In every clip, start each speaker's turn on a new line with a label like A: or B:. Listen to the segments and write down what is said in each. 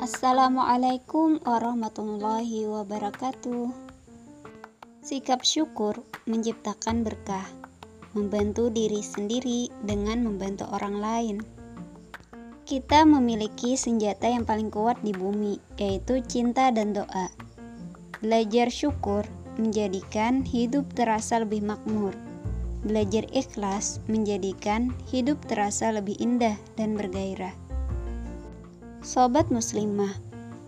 A: Assalamualaikum warahmatullahi wabarakatuh. Sikap syukur menciptakan berkah, membantu diri sendiri dengan membantu orang lain. Kita memiliki senjata yang paling kuat di bumi, yaitu cinta dan doa. Belajar syukur menjadikan hidup terasa lebih makmur. Belajar ikhlas menjadikan hidup terasa lebih indah dan bergairah. Sobat muslimah,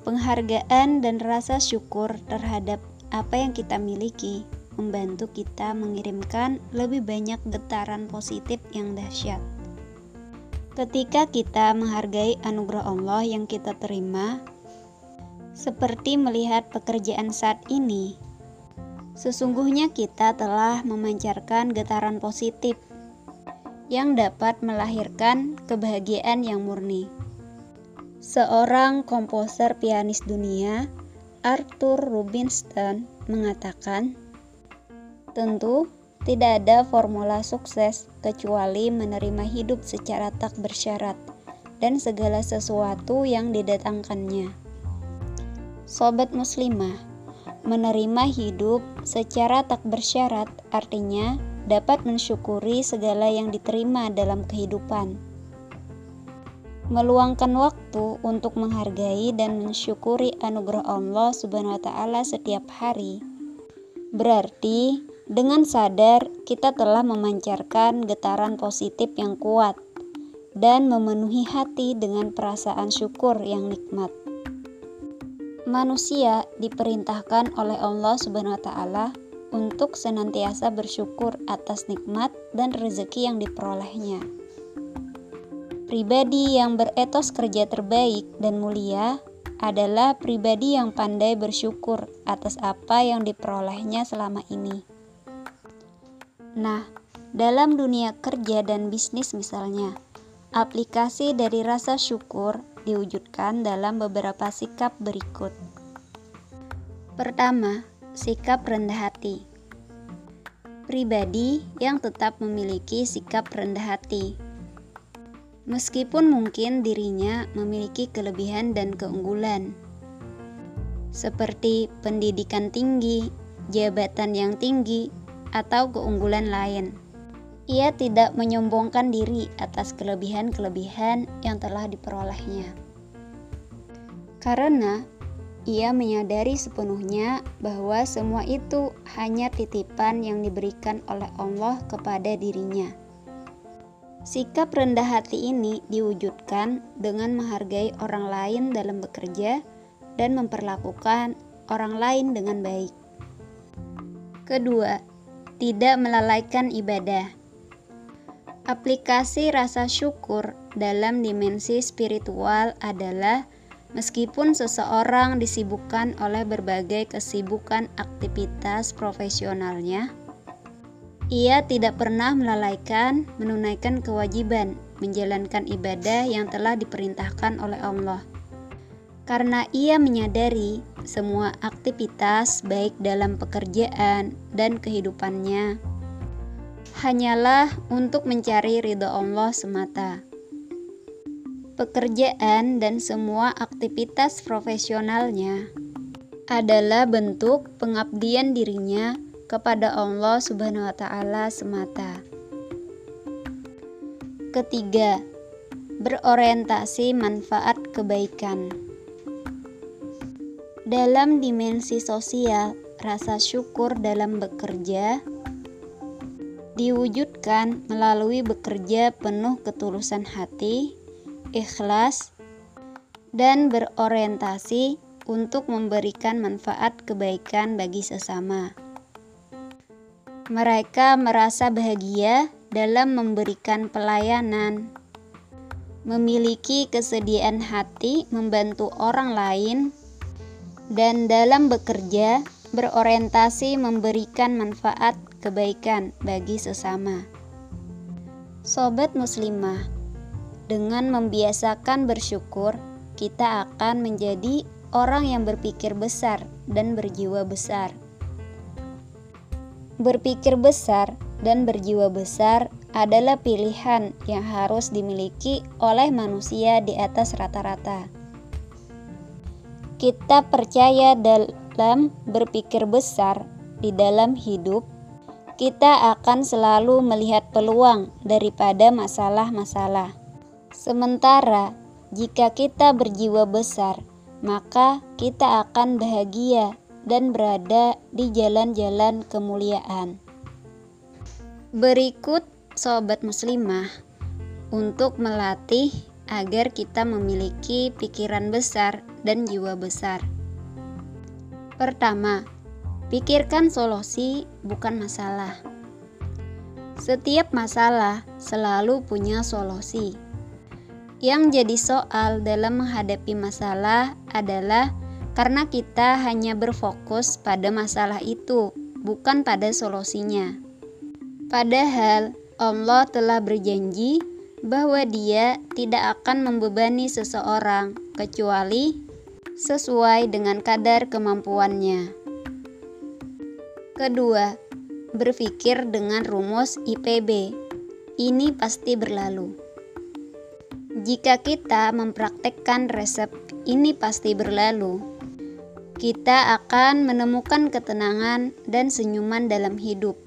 A: penghargaan dan rasa syukur terhadap apa yang kita miliki membantu kita mengirimkan lebih banyak getaran positif yang dahsyat. Ketika kita menghargai anugerah Allah yang kita terima, seperti melihat pekerjaan saat ini, sesungguhnya kita telah memancarkan getaran positif yang dapat melahirkan kebahagiaan yang murni. Seorang komposer pianis dunia Arthur Rubinstein mengatakan, "Tentu tidak ada formula sukses kecuali menerima hidup secara tak bersyarat dan segala sesuatu yang didatangkannya." Sobat muslimah, menerima hidup secara tak bersyarat artinya dapat mensyukuri segala yang diterima dalam kehidupan meluangkan waktu untuk menghargai dan mensyukuri anugerah Allah Subhanahu wa taala setiap hari. Berarti dengan sadar kita telah memancarkan getaran positif yang kuat dan memenuhi hati dengan perasaan syukur yang nikmat. Manusia diperintahkan oleh Allah Subhanahu wa taala untuk senantiasa bersyukur atas nikmat dan rezeki yang diperolehnya. Pribadi yang beretos kerja terbaik dan mulia adalah pribadi yang pandai bersyukur atas apa yang diperolehnya selama ini. Nah, dalam dunia kerja dan bisnis misalnya, aplikasi dari rasa syukur diwujudkan dalam beberapa sikap berikut. Pertama, sikap rendah hati. Pribadi yang tetap memiliki sikap rendah hati meskipun mungkin dirinya memiliki kelebihan dan keunggulan, seperti pendidikan tinggi, jabatan yang tinggi, atau keunggulan lain. Ia tidak menyombongkan diri atas kelebihan-kelebihan yang telah diperolehnya, karena ia menyadari sepenuhnya bahwa semua itu hanya titipan yang diberikan oleh Allah kepada dirinya Sikap rendah hati ini diwujudkan dengan menghargai orang lain dalam bekerja dan memperlakukan orang lain dengan baik. Kedua, tidak melalaikan ibadah. Aplikasi rasa syukur dalam dimensi spiritual adalah meskipun seseorang disibukkan oleh berbagai kesibukan aktivitas profesionalnya, ia tidak pernah melalaikan menunaikan kewajiban menjalankan ibadah yang telah diperintahkan oleh Allah. Karena ia menyadari semua aktivitas baik dalam pekerjaan dan kehidupannya hanyalah untuk mencari ridho Allah semata. Pekerjaan dan semua aktivitas profesionalnya adalah bentuk pengabdian dirinya kepada Allah Subhanahu wa taala semata. Ketiga, berorientasi manfaat kebaikan. Dalam dimensi sosial, rasa syukur dalam bekerja diwujudkan melalui bekerja penuh ketulusan hati, ikhlas, dan berorientasi untuk memberikan manfaat kebaikan bagi sesama. Mereka merasa bahagia dalam memberikan pelayanan, memiliki kesediaan hati membantu orang lain, dan dalam bekerja berorientasi memberikan manfaat kebaikan bagi sesama. Sobat Muslimah, dengan membiasakan bersyukur, kita akan menjadi orang yang berpikir besar dan berjiwa besar. Berpikir besar dan berjiwa besar adalah pilihan yang harus dimiliki oleh manusia di atas rata-rata. kita percaya dalam berpikir besar di dalam hidup, kita akan selalu melihat peluang daripada masalah-masalah. Sementara jika kita berjiwa besar, maka kita akan bahagia dan berada di jalan-jalan kemuliaan. Berikut sobat muslimah untuk melatih agar kita memiliki pikiran besar dan jiwa besar. Pertama, pikirkan solusi bukan masalah. Setiap masalah selalu punya solusi. Yang jadi soal dalam menghadapi masalah adalah karena kita hanya berfokus pada masalah itu, bukan pada solusinya. Padahal Allah telah berjanji bahwa Dia tidak akan membebani seseorang kecuali sesuai dengan kadar kemampuannya. Kedua, berpikir dengan rumus IPB. Ini pasti berlalu. Jika kita mempraktekkan resep ini pasti berlalu, kita akan menemukan ketenangan dan senyuman dalam hidup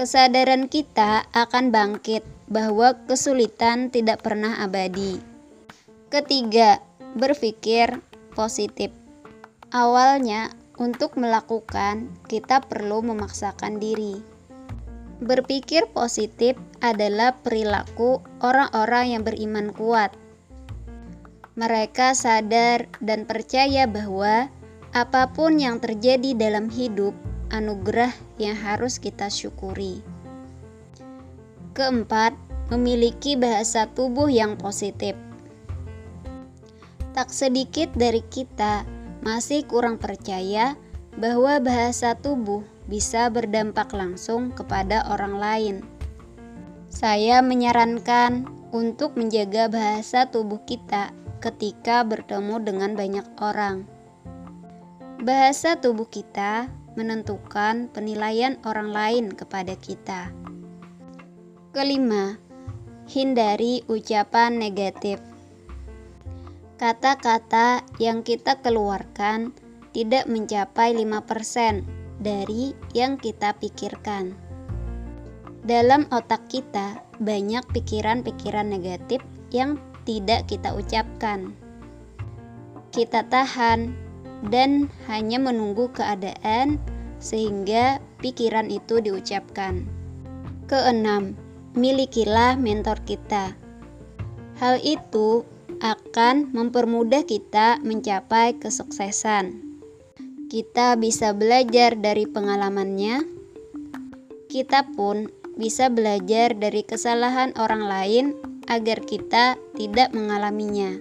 A: kesadaran kita akan bangkit bahwa kesulitan tidak pernah abadi. Ketiga, berpikir positif. Awalnya, untuk melakukan, kita perlu memaksakan diri. Berpikir positif adalah perilaku orang-orang yang beriman kuat. Mereka sadar dan percaya bahwa apa pun yang terjadi dalam hidup anugerah yang harus kita syukuri. Keempat, memiliki bahasa tubuh yang positif. Tak sedikit dari kita masih kurang percaya bahwa bahasa tubuh bisa berdampak langsung kepada orang lain. Saya menyarankan untuk menjaga bahasa tubuh kita ketika bertemu dengan banyak orang. Bahasa tubuh kita menentukan penilaian orang lain kepada kita. Kelima, hindari ucapan negatif. Kata-kata yang kita keluarkan tidak mencapai 5% dari yang kita pikirkan. Dalam otak kita banyak pikiran-pikiran negatif yang tidak kita ucapkan. Kita tahan dan hanya menunggu keadaan sehingga pikiran itu diucapkan. Keenam, milikilah mentor kita. Hal itu akan mempermudah kita mencapai kesuksesan. Kita bisa belajar dari pengalamannya. Kita pun bisa belajar dari kesalahan orang lain agar kita tidak mengalaminya.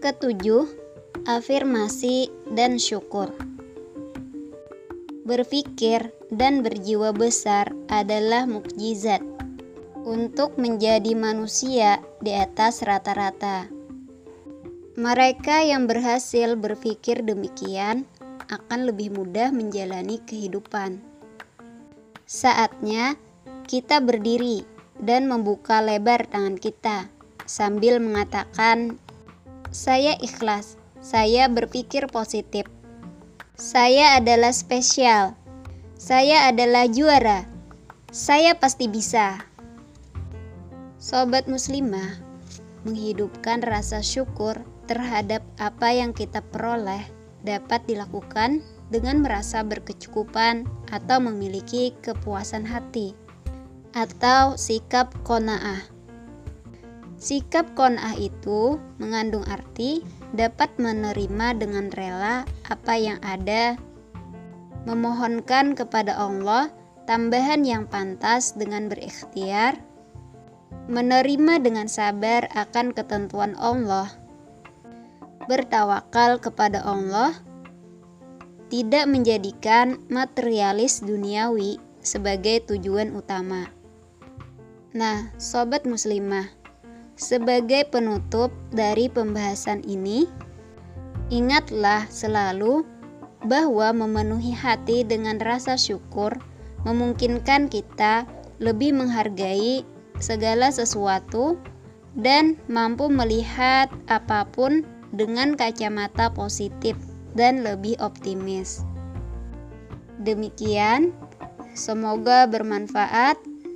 A: Ketujuh, afirmasi, dan syukur. Berpikir dan berjiwa besar adalah mukjizat untuk menjadi manusia di atas rata-rata. Mereka yang berhasil berpikir demikian akan lebih mudah menjalani kehidupan. Saatnya kita berdiri dan membuka lebar tangan kita sambil mengatakan, "Saya ikhlas." Saya berpikir positif. Saya adalah spesial. Saya adalah juara. Saya pasti bisa. Sobat muslimah, menghidupkan rasa syukur terhadap apa yang kita peroleh dapat dilakukan dengan merasa berkecukupan atau memiliki kepuasan hati atau sikap kona'ah. Sikap kona'ah itu mengandung arti dapat menerima dengan rela apa yang ada, memohonkan kepada Allah tambahan yang pantas dengan berikhtiar, menerima dengan sabar akan ketentuan Allah, bertawakal kepada Allah, tidak menjadikan materialis duniawi sebagai tujuan utama. Nah, sobat muslimah, sebagai penutup dari pembahasan ini, ingatlah selalu bahwa memenuhi hati dengan rasa syukur memungkinkan kita lebih menghargai segala sesuatu dan mampu melihat apa pun dengan kacamata positif dan lebih optimis. Demikian, semoga bermanfaat.